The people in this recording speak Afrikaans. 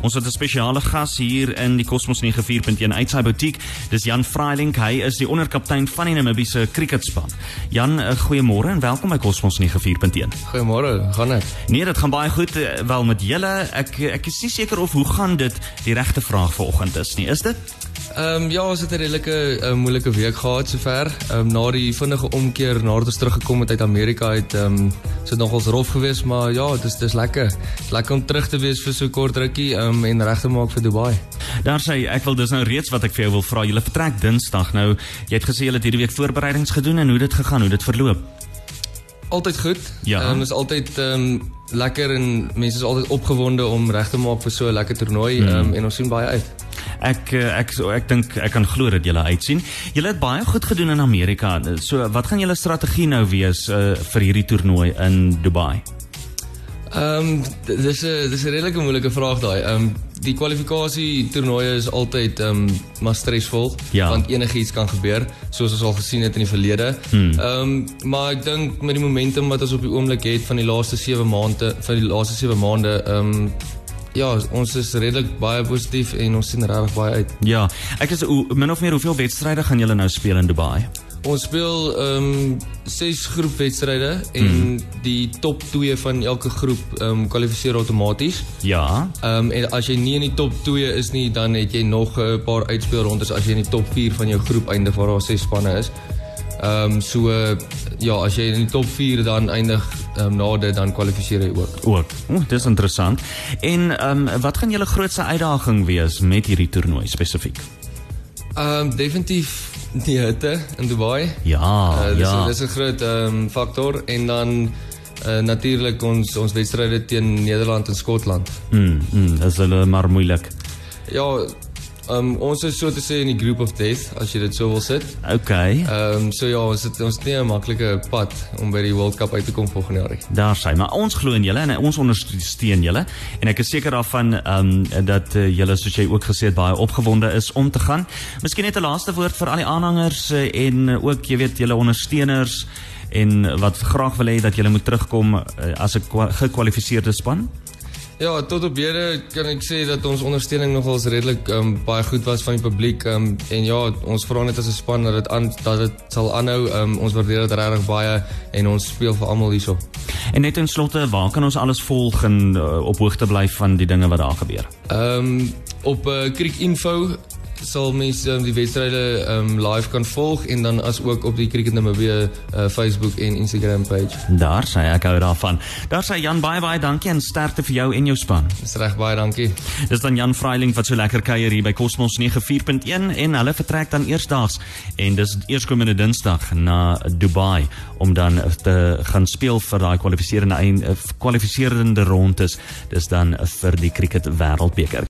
Ons het 'n spesiale gas hier in die Cosmos 94.1 uit sy butiek. Dis Jan Freiling. Hy is die onderkaptein van die Namibiese cricketspan. Jan, eh, goeiemôre en welkom by Cosmos 94.1. Goeiemôre, gaan dit? Nee, dit gaan baie goed eh, wel met julle. Ek ek is nie seker of hoe gaan dit die regte vraag vanoggend is nie. Is dit? Ehm um, ja, ons het 'n redelike uh, moeilike week gehad sover. Ehm um, na die vinnige omkeer nadat ons teruggekom het uit Amerika uit ehm um, dit nogals rof geweest, maar ja, dit is dis lekker. Lekker om terug te wees vir so kort rukkie um, en reg te maak vir Dubai. Daar sê ek wil dis nou reeds wat ek vir jou wil vra. Jy vertrek Dinsdag nou. Jy het gesê jy het hierdie week voorbereidings gedoen en hoe dit gegaan, hoe dit verloop? Altyd goed. Ja. Ehm um, is altyd ehm um, lekker en mense is altyd opgewonde om reg te maak vir so 'n lekker toernooi hmm. um, en ons sien baie uit. Ek eh, ek ek, ek dink ek kan glo dat julle uitsien. Julle het baie goed gedoen in Amerika. So wat gaan julle strategie nou wees uh, vir hierdie toernooi in Dubai? Ehm um, dis 'n dis 'n redelike moeilike vraag daai. Ehm um, die kwalifikasie toernooie is altyd ehm um, maar stresvol ja. want enigiets kan gebeur soos ons al gesien het in die verlede. Hmm. Ehm um, maar ek dink met die momentum wat ons op die oomblik het van die laaste 7 maande van die laaste 7 maande ehm um, Ja, ons is redelik baie positief en ons sien regtig baie uit. Ja, ek is min of meer hoeveel wedstryde gaan julle nou speel in Dubai? Ons speel ehm um, ses groepwedstryde en hmm. die top 2 van elke groep ehm um, kwalifiseer outomaties. Ja. Ehm um, en as jy nie in die top 2 is nie, dan het jy nog 'n paar uitspelrondes as jy in die top 4 van jou groep eindig waar daar ses spanne is. Ehm um, so ja, as jy in die top 4 dan eindig ehm um, na dit dan kwalifiseer jy ook. Ook. O, dis interessant. En ehm um, wat gaan julle grootste uitdaging wees met hierdie toernooi spesifiek? Ehm um, definitief die hitte in Dubai. Ja, uh, dis ja. Dis 'n groot ehm um, faktor en dan uh, natuurlik ons ons wedstryde teen Nederland en Skotland. Mm, mm, dis hulle maar moeilik. Ja, Um, ons is so te sê in die group of death as jy dit so wil sit. Okay. Ehm um, so ja, ons het ons nie 'n maklike pad om by die World Cup uit te kom volgende jaar nie. Daar sê, maar ons glo in julle en ons ondersteun julle en ek is seker daarvan ehm um, dat uh, julle soos jy ook gesê het baie opgewonde is om te gaan. Miskien net 'n laaste woord vir al die aanhangers uh, en uh, ook jy weet julle ondersteuners en wat graag wil hê dat julle moet terugkom uh, as 'n gekwalifiseerde span. Ja, tot op hede kan ek sê dat ons ondersteuning nogals redelik um, baie goed was van die publiek um, en ja, ons vra net as 'n span dat dit aan dat dit sal aanhou. Um, ons waardeer dit regtig baie en ons speel vir almal hierso. En net in slotte, waar kan ons alles volg en uh, op hoogte bly van die dinge wat daar gebeur? Ehm um, op uh, Creek Info sal mense um, die wedstryde um, live kan volg en dan as ook op die Cricket Namibia uh, Facebook en Instagram page. Daar sê ek gou daarvan. Daar sê Jan baie baie dankie en sterkte vir jou en jou span. Dis reg baie dankie. Dis dan Jan Freiling wat so lekker kuier hier by Cosmos 94.1 en hulle vertrek dan eersdaags en dis eerskomende Dinsdag na Dubai om dan te gaan speel vir daai kwalifiserende kwalifiserende rondes. Dis dan vir die cricket wêreldbeker.